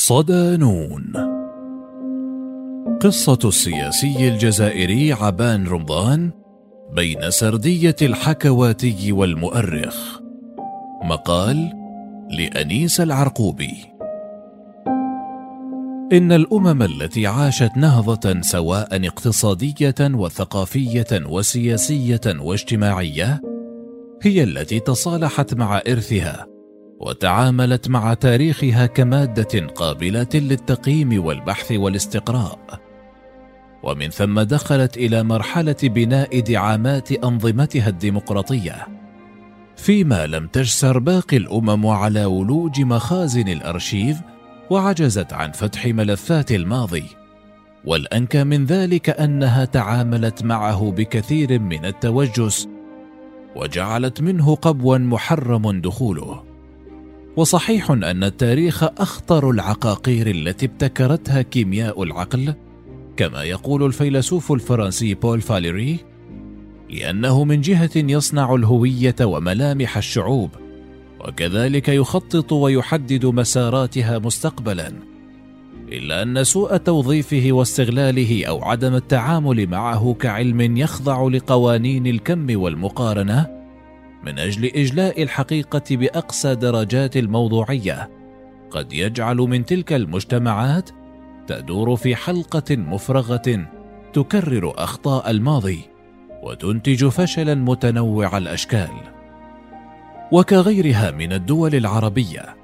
صدانون. قصة السياسي الجزائري عبان رمضان بين سردية الحكواتي والمؤرخ. مقال لأنيس العرقوبي. إن الأمم التي عاشت نهضة سواء اقتصادية وثقافية وسياسية واجتماعية هي التي تصالحت مع إرثها وتعاملت مع تاريخها كمادة قابلة للتقييم والبحث والاستقراء. ومن ثم دخلت إلى مرحلة بناء دعامات أنظمتها الديمقراطية فيما لم تجسر باقي الأمم على ولوج مخازن الأرشيف وعجزت عن فتح ملفات الماضي. والانكى من ذلك أنها تعاملت معه بكثير من التوجس وجعلت منه قبوا محرم دخوله. وصحيح أن التاريخ أخطر العقاقير التي ابتكرتها كيمياء العقل كما يقول الفيلسوف الفرنسي بول فاليري لأنه من جهة يصنع الهوية وملامح الشعوب وكذلك يخطط ويحدد مساراتها مستقبلا إلا أن سوء توظيفه واستغلاله أو عدم التعامل معه كعلم يخضع لقوانين الكم والمقارنة من أجل إجلاء الحقيقة بأقصى درجات الموضوعية. قد يجعل من تلك المجتمعات تدور في حلقة مفرغة تكرر أخطاء الماضي وتنتج فشلا متنوع الأشكال. وكغيرها من الدول العربية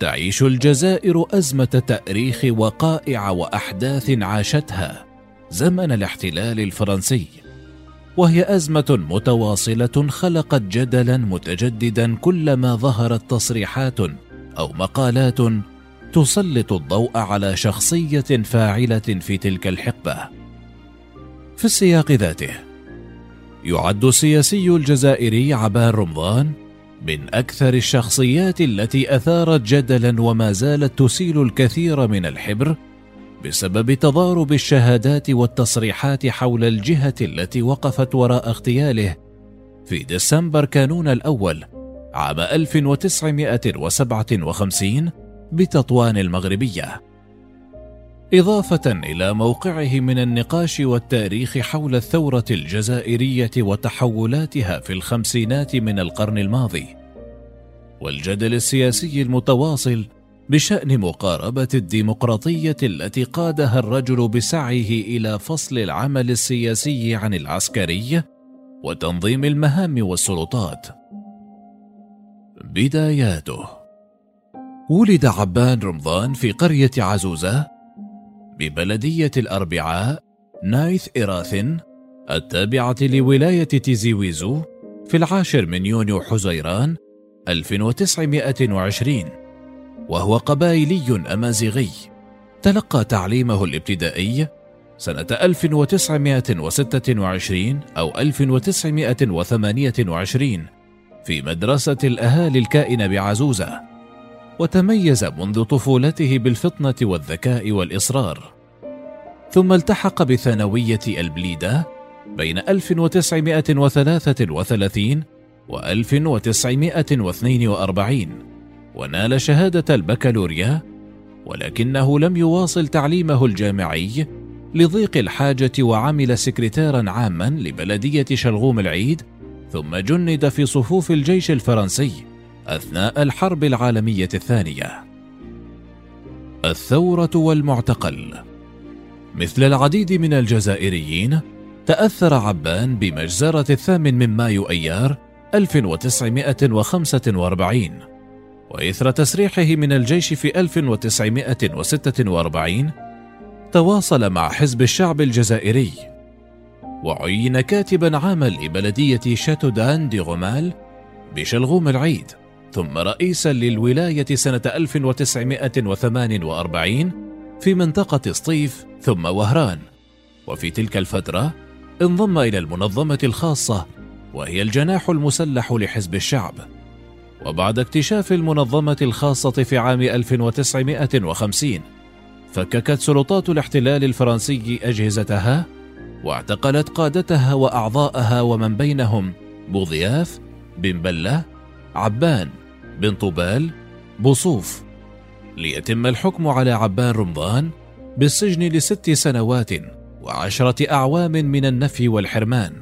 تعيش الجزائر أزمة تأريخ وقائع وأحداث عاشتها زمن الاحتلال الفرنسي. وهي أزمة متواصلة خلقت جدلا متجددا كلما ظهرت تصريحات أو مقالات تسلط الضوء على شخصية فاعلة في تلك الحقبة. في السياق ذاته يعد السياسي الجزائري عبان رمضان من أكثر الشخصيات التي أثارت جدلا وما زالت تسيل الكثير من الحبر بسبب تضارب الشهادات والتصريحات حول الجهة التي وقفت وراء اغتياله. في ديسمبر كانون الأول عام 1957 بتطوان المغربية. إضافة إلى موقعه من النقاش والتاريخ حول الثورة الجزائرية وتحولاتها في الخمسينات من القرن الماضي. والجدل السياسي المتواصل بشأن مقاربة الديمقراطية التي قادها الرجل بسعيه إلى فصل العمل السياسي عن العسكري وتنظيم المهام والسلطات. بداياته. ولد عبان رمضان في قرية عزوزة ببلدية الأربعاء نايث إراثن التابعة لولاية تيزيويزو في العاشر من يونيو حزيران 1920 وهو قبائلي أمازيغي. تلقى تعليمه الابتدائي سنة 1926 أو 1928 في مدرسة الأهالي الكائنة بعزوزة وتميز منذ طفولته بالفطنة والذكاء والإصرار. ثم التحق بثانوية البليدة بين 1933 و 1942 ونال شهادة البكالوريا ولكنه لم يواصل تعليمه الجامعي لضيق الحاجة وعمل سكرتيرا عاما لبلدية شلغوم العيد ثم جند في صفوف الجيش الفرنسي أثناء الحرب العالمية الثانية. الثورة والمعتقل مثل العديد من الجزائريين تأثر عبان بمجزرة الثامن من مايو أيار 1945 وإثر تسريحه من الجيش في 1946 تواصل مع حزب الشعب الجزائري. وعين كاتبا عاما لبلدية شاتودان دي غومال بشلغوم العيد. ثم رئيسا للولاية سنة 1948 في منطقة سطيف ثم وهران. وفي تلك الفترة انضم إلى المنظمة الخاصة وهي الجناح المسلح لحزب الشعب. وبعد اكتشاف المنظمة الخاصة في عام 1950 فككت سلطات الاحتلال الفرنسي أجهزتها واعتقلت قادتها وأعضاءها ومن بينهم بوضياف بن بلة عبان بن طوبال بوصوف. ليتم الحكم على عبان رمضان بالسجن لست سنوات وعشرة أعوام من النفي والحرمان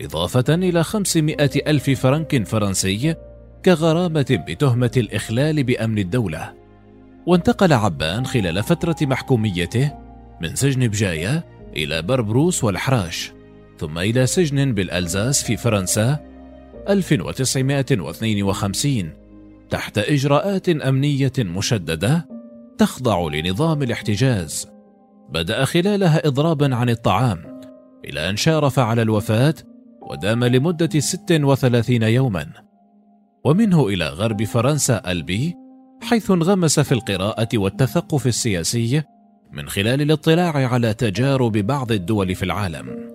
إضافة إلى خمسمائة ألف فرنك فرنسي كغرامة بتهمة الإخلال بأمن الدولة. وانتقل عبان خلال فترة محكوميته من سجن بجاية إلى بربروس والحراش ثم إلى سجن بالألزاس في فرنسا 1952 تحت إجراءات أمنية مشددة تخضع لنظام الاحتجاز. بدأ خلالها إضرابا عن الطعام إلى أن شارف على الوفاة ودام لمدة 36 يوما. ومنه إلى غرب فرنسا ألبي حيث انغمس في القراءة والتثقف السياسي من خلال الاطلاع على تجارب بعض الدول في العالم.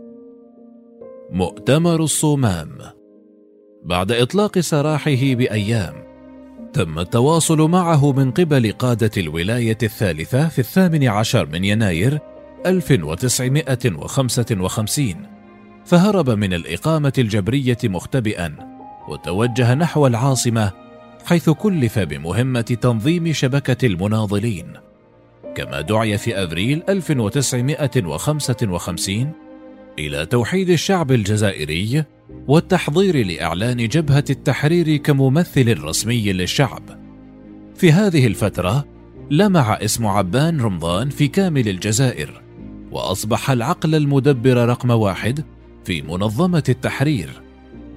مؤتمر الصومام بعد إطلاق سراحه بأيام تم التواصل معه من قبل قادة الولاية الثالثة في الثامن عشر من يناير 1955 فهرب من الإقامة الجبرية مختبئا وتوجه نحو العاصمة حيث كلف بمهمة تنظيم شبكة المناضلين. كما دعي في أبريل 1955 إلى توحيد الشعب الجزائري والتحضير لإعلان جبهة التحرير كممثل رسمي للشعب. في هذه الفترة لمع اسم عبان رمضان في كامل الجزائر وأصبح العقل المدبر رقم واحد في منظمة التحرير.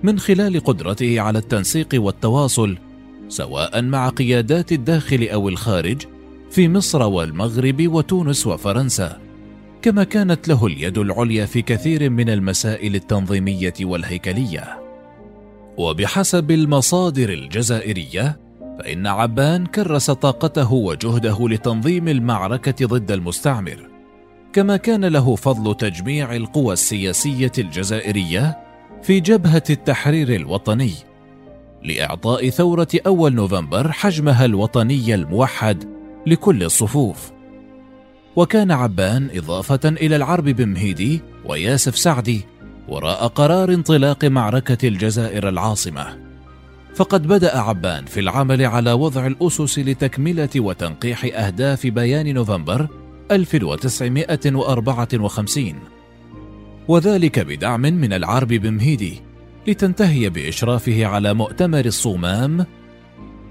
من خلال قدرته على التنسيق والتواصل سواء مع قيادات الداخل أو الخارج في مصر والمغرب وتونس وفرنسا. كما كانت له اليد العليا في كثير من المسائل التنظيمية والهيكلية. وبحسب المصادر الجزائرية فإن عبان كرس طاقته وجهده لتنظيم المعركة ضد المستعمر. كما كان له فضل تجميع القوى السياسية الجزائرية في جبهة التحرير الوطني. لإعطاء ثورة أول نوفمبر حجمها الوطني الموحد لكل الصفوف. وكان عبان إضافة إلى العرب بمهيدي وياسف سعدي وراء قرار انطلاق معركة الجزائر العاصمة. فقد بدأ عبان في العمل على وضع الأسس لتكملة وتنقيح أهداف بيان نوفمبر 1954 وذلك بدعم من العرب بمهيدي لتنتهي بإشرافه على مؤتمر الصومام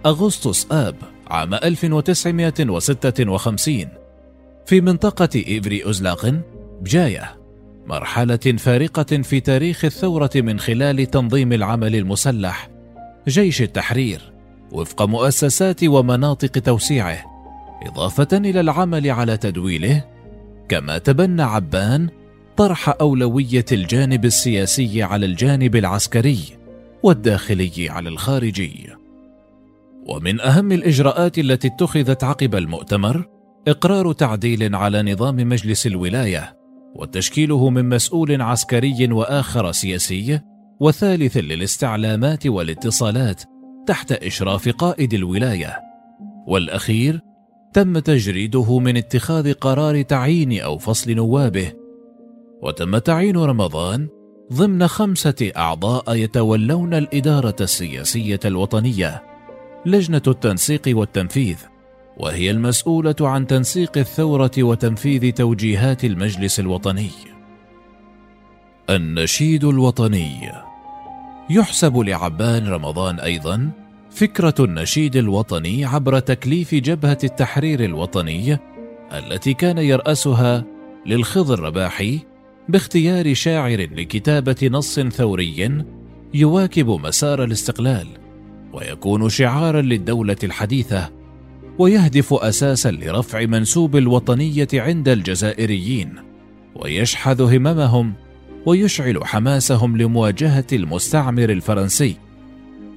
أغسطس آب عام 1956 في منطقة إيفري أزلاق بجاية مرحلة فارقة في تاريخ الثورة من خلال تنظيم العمل المسلح جيش التحرير وفق مؤسسات ومناطق توسيعه إضافة إلى العمل على تدويله كما تبنى عبان طرح أولوية الجانب السياسي على الجانب العسكري والداخلي على الخارجي. ومن أهم الإجراءات التي اتخذت عقب المؤتمر إقرار تعديل على نظام مجلس الولاية وتشكيله من مسؤول عسكري وآخر سياسي وثالث للاستعلامات والاتصالات تحت إشراف قائد الولاية. والأخير تم تجريده من اتخاذ قرار تعيين أو فصل نوابه وتم تعيين رمضان ضمن خمسة أعضاء يتولون الإدارة السياسية الوطنية لجنة التنسيق والتنفيذ وهي المسؤولة عن تنسيق الثورة وتنفيذ توجيهات المجلس الوطني. النشيد الوطني. يحسب لعبان رمضان أيضا فكرة النشيد الوطني عبر تكليف جبهة التحرير الوطني التي كان يرأسها للخضر رباحي باختيار شاعر لكتابة نص ثوري يواكب مسار الاستقلال ويكون شعارا للدولة الحديثة ويهدف أساسا لرفع منسوب الوطنية عند الجزائريين ويشحذ هممهم ويشعل حماسهم لمواجهة المستعمر الفرنسي.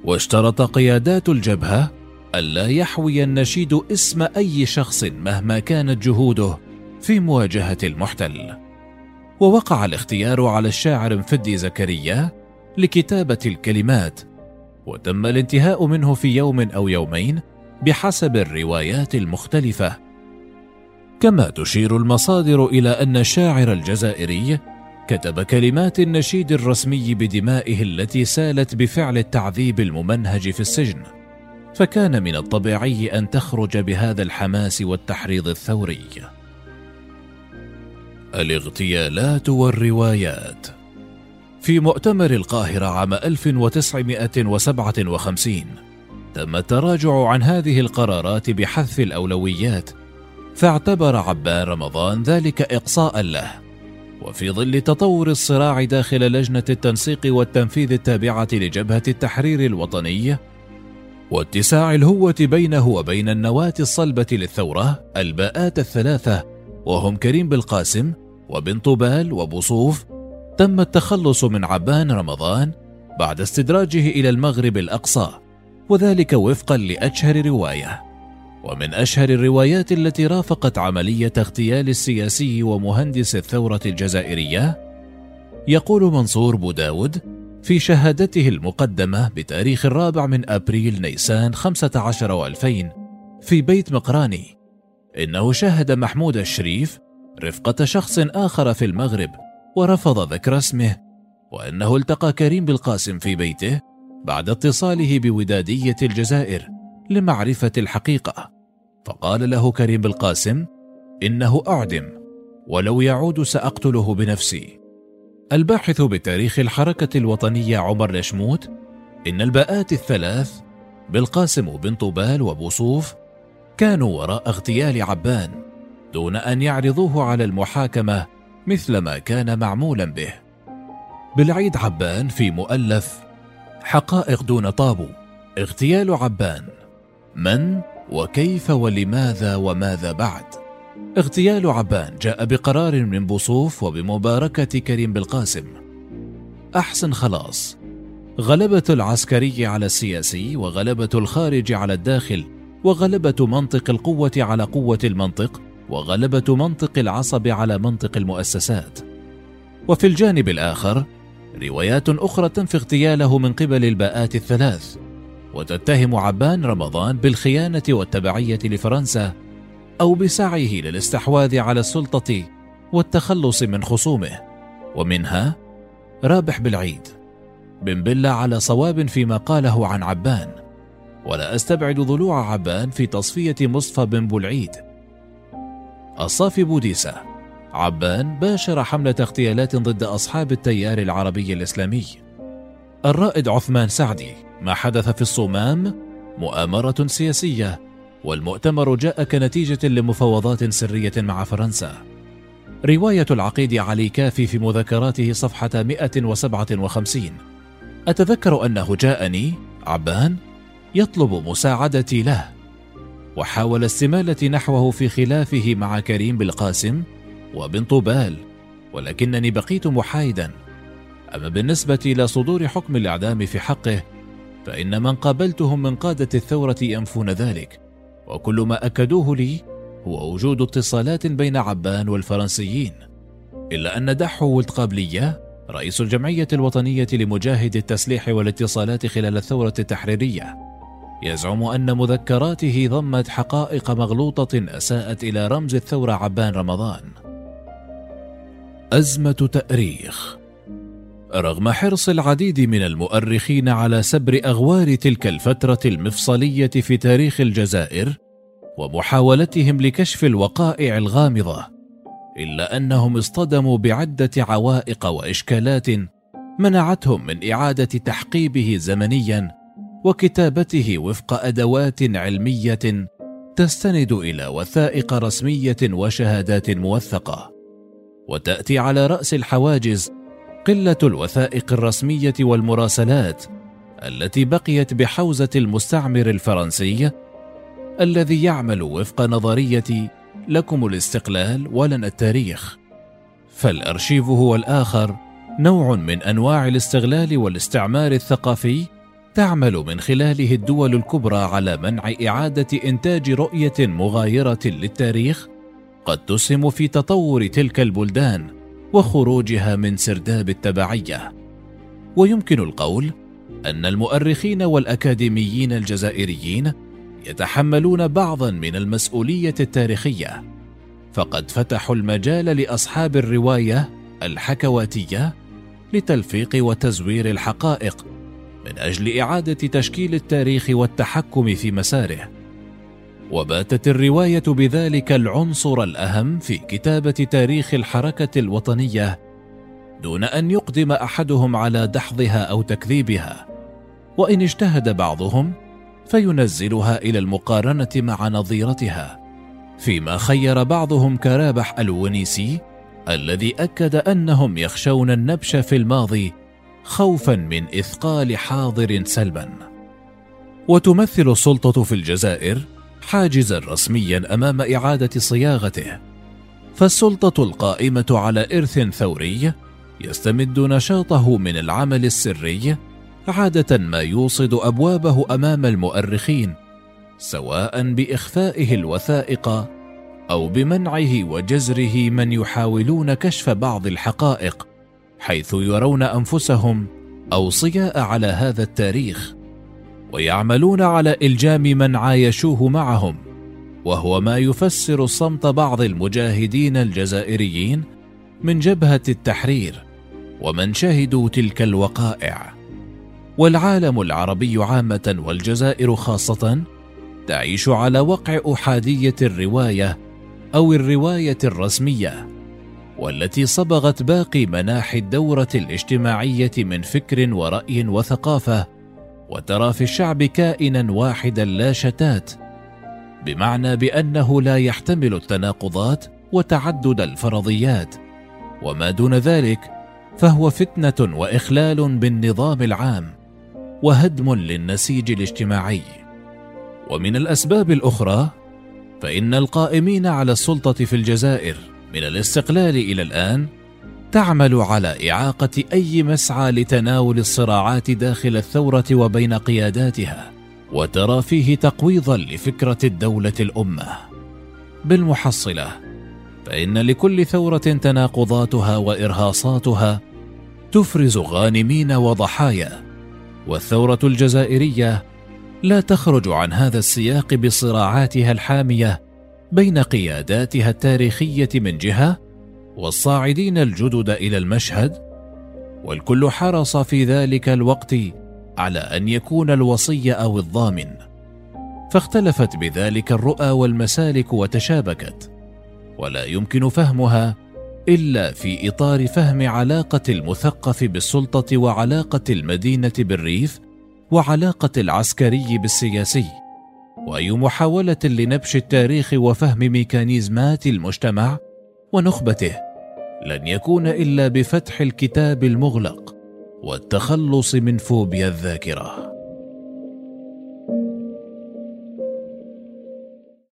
واشترط قيادات الجبهة ألا يحوي النشيد اسم أي شخص مهما كانت جهوده في مواجهة المحتل. ووقع الاختيار على الشاعر مفدي زكريا لكتابة الكلمات وتم الانتهاء منه في يوم أو يومين بحسب الروايات المختلفة. كما تشير المصادر إلى أن الشاعر الجزائري كتب كلمات النشيد الرسمي بدمائه التي سالت بفعل التعذيب الممنهج في السجن فكان من الطبيعي أن تخرج بهذا الحماس والتحريض الثوري. الاغتيالات والروايات. في مؤتمر القاهرة عام 1957 تم التراجع عن هذه القرارات بحذف الأولويات فاعتبر عبان رمضان ذلك إقصاء له. وفي ظل تطور الصراع داخل لجنة التنسيق والتنفيذ التابعة لجبهة التحرير الوطني واتساع الهوة بينه وبين النواة الصلبة للثورة الباءات الثلاثة وهم كريم بالقاسم وبن طوبال وبوصوف تم التخلص من عبان رمضان بعد استدراجه إلى المغرب الأقصى وذلك وفقا لأشهر رواية. ومن أشهر الروايات التي رافقت عملية اغتيال السياسي ومهندس الثورة الجزائرية يقول منصور بوداود في شهادته المقدمة بتاريخ الرابع من أبريل نيسان 15 وألفين في بيت مقراني إنه شاهد محمود الشريف رفقة شخص آخر في المغرب ورفض ذكر اسمه وأنه التقى كريم بالقاسم في بيته بعد اتصاله بودادية الجزائر لمعرفة الحقيقة. فقال له كريم بالقاسم إنه أعدم ولو يعود سأقتله بنفسي. الباحث بتاريخ الحركة الوطنية عمر لشموت إن الباءات الثلاث بالقاسم وبن طوبال وبوصوف كانوا وراء اغتيال عبان. دون أن يعرضوه على المحاكمة مثل ما كان معمولا به. بالعيد عبان في مؤلف حقائق دون طابو اغتيال عبان من وكيف ولماذا وماذا بعد. اغتيال عبان جاء بقرار من بوصوف وبمباركة كريم بالقاسم. أحسن خلاص. غلبة العسكري على السياسي وغلبة الخارج على الداخل وغلبة منطق القوة على قوة المنطق وغلبة منطق العصب على منطق المؤسسات. وفي الجانب الآخر روايات أخرى تنفي اغتياله من قبل الباءات الثلاث. وتتهم عبان رمضان بالخيانة والتبعية لفرنسا أو بسعيه للاستحواذ على السلطة والتخلص من خصومه. ومنها رابح بالعيد بن بلة على صواب فيما قاله عن عبان. ولا أستبعد ضلوع عبان في تصفية مصطفى بن بولعيد الصافي بوديسة. عبان باشر حملة اغتيالات ضد أصحاب التيار العربي الإسلامي. الرائد عثمان سعدي ما حدث في الصومام مؤامرة سياسية والمؤتمر جاء كنتيجة لمفاوضات سرية مع فرنسا. رواية العقيد علي كافي في مذكراته صفحة 157 أتذكر أنه جاءني عبان يطلب مساعدتي له. وحاول استمالة نحوه في خلافه مع كريم بالقاسم وبن طوبال ولكنني بقيت محايدا. أما بالنسبة إلى صدور حكم الإعدام في حقه فإن من قابلتهم من قادة الثورة ينفون ذلك وكل ما أكدوه لي هو وجود اتصالات بين عبان والفرنسيين. إلا أن دحو ولد قابلية رئيس الجمعية الوطنية لمجاهد التسليح والاتصالات خلال الثورة التحريرية يزعم أن مذكراته ضمت حقائق مغلوطة أساءت إلى رمز الثورة عبان رمضان. أزمة تأريخ رغم حرص العديد من المؤرخين على سبر أغوار تلك الفترة المفصلية في تاريخ الجزائر ومحاولتهم لكشف الوقائع الغامضة إلا أنهم اصطدموا بعدة عوائق وإشكالات منعتهم من إعادة تحقيبه زمنيا وكتابته وفق أدوات علمية تستند إلى وثائق رسمية وشهادات موثقة وتأتي على رأس الحواجز قلة الوثائق الرسمية والمراسلات التي بقيت بحوزة المستعمر الفرنسي الذي يعمل وفق نظرية لكم الاستقلال ولنا التاريخ. فالأرشيف هو الآخر نوع من أنواع الاستغلال والاستعمار الثقافي تعمل من خلاله الدول الكبرى على منع إعادة إنتاج رؤية مغايرة للتاريخ؟ قد تسهم في تطور تلك البلدان وخروجها من سرداب التبعية. ويمكن القول أن المؤرخين والأكاديميين الجزائريين يتحملون بعضا من المسؤولية التاريخية. فقد فتحوا المجال لأصحاب الرواية الحكواتية لتلفيق وتزوير الحقائق من أجل إعادة تشكيل التاريخ والتحكم في مساره. وباتت الرواية بذلك العنصر الأهم في كتابة تاريخ الحركة الوطنية دون أن يقدم أحدهم على دحضها أو تكذيبها. وإن اجتهد بعضهم فينزلها إلى المقارنة مع نظيرتها فيما خير بعضهم كرابح الونيسي الذي أكد أنهم يخشون النبش في الماضي خوفا من إثقال حاضر سلبا. وتمثل السلطة في الجزائر حاجزا رسميا أمام إعادة صياغته. فالسلطة القائمة على إرث ثوري يستمد نشاطه من العمل السري عادة ما يوصد أبوابه أمام المؤرخين سواء بإخفائه الوثائق أو بمنعه وجزره من يحاولون كشف بعض الحقائق. حيث يرون أنفسهم أوصياء على هذا التاريخ ويعملون على إلجام من عايشوه معهم وهو ما يفسر صمت بعض المجاهدين الجزائريين من جبهة التحرير ومن شهدوا تلك الوقائع. والعالم العربي عامة والجزائر خاصة تعيش على وقع أحادية الرواية أو الرواية الرسمية. والتي صبغت باقي مناحي الدورة الاجتماعية من فكر ورأي وثقافة وترى في الشعب كائنا واحدا لا شتات بمعنى بأنه لا يحتمل التناقضات وتعدد الفرضيات وما دون ذلك فهو فتنة وإخلال بالنظام العام وهدم للنسيج الاجتماعي. ومن الأسباب الأخرى فإن القائمين على السلطة في الجزائر من الاستقلال إلى الآن تعمل على إعاقة أي مسعى لتناول الصراعات داخل الثورة وبين قياداتها وترى فيه تقويضا لفكرة الدولة الأمة. بالمحصلة فإن لكل ثورة تناقضاتها وإرهاصاتها تفرز غانمين وضحايا والثورة الجزائرية لا تخرج عن هذا السياق بصراعاتها الحامية بين قياداتها التاريخية من جهة والصاعدين الجدد إلى المشهد والكل حرص في ذلك الوقت على أن يكون الوصي أو الضامن. فاختلفت بذلك الرؤى والمسالك وتشابكت ولا يمكن فهمها إلا في إطار فهم علاقة المثقف بالسلطة وعلاقة المدينة بالريف وعلاقة العسكري بالسياسي. وأي محاولة لنبش التاريخ وفهم ميكانيزمات المجتمع ونخبته لن يكون إلا بفتح الكتاب المغلق والتخلص من فوبيا الذاكرة.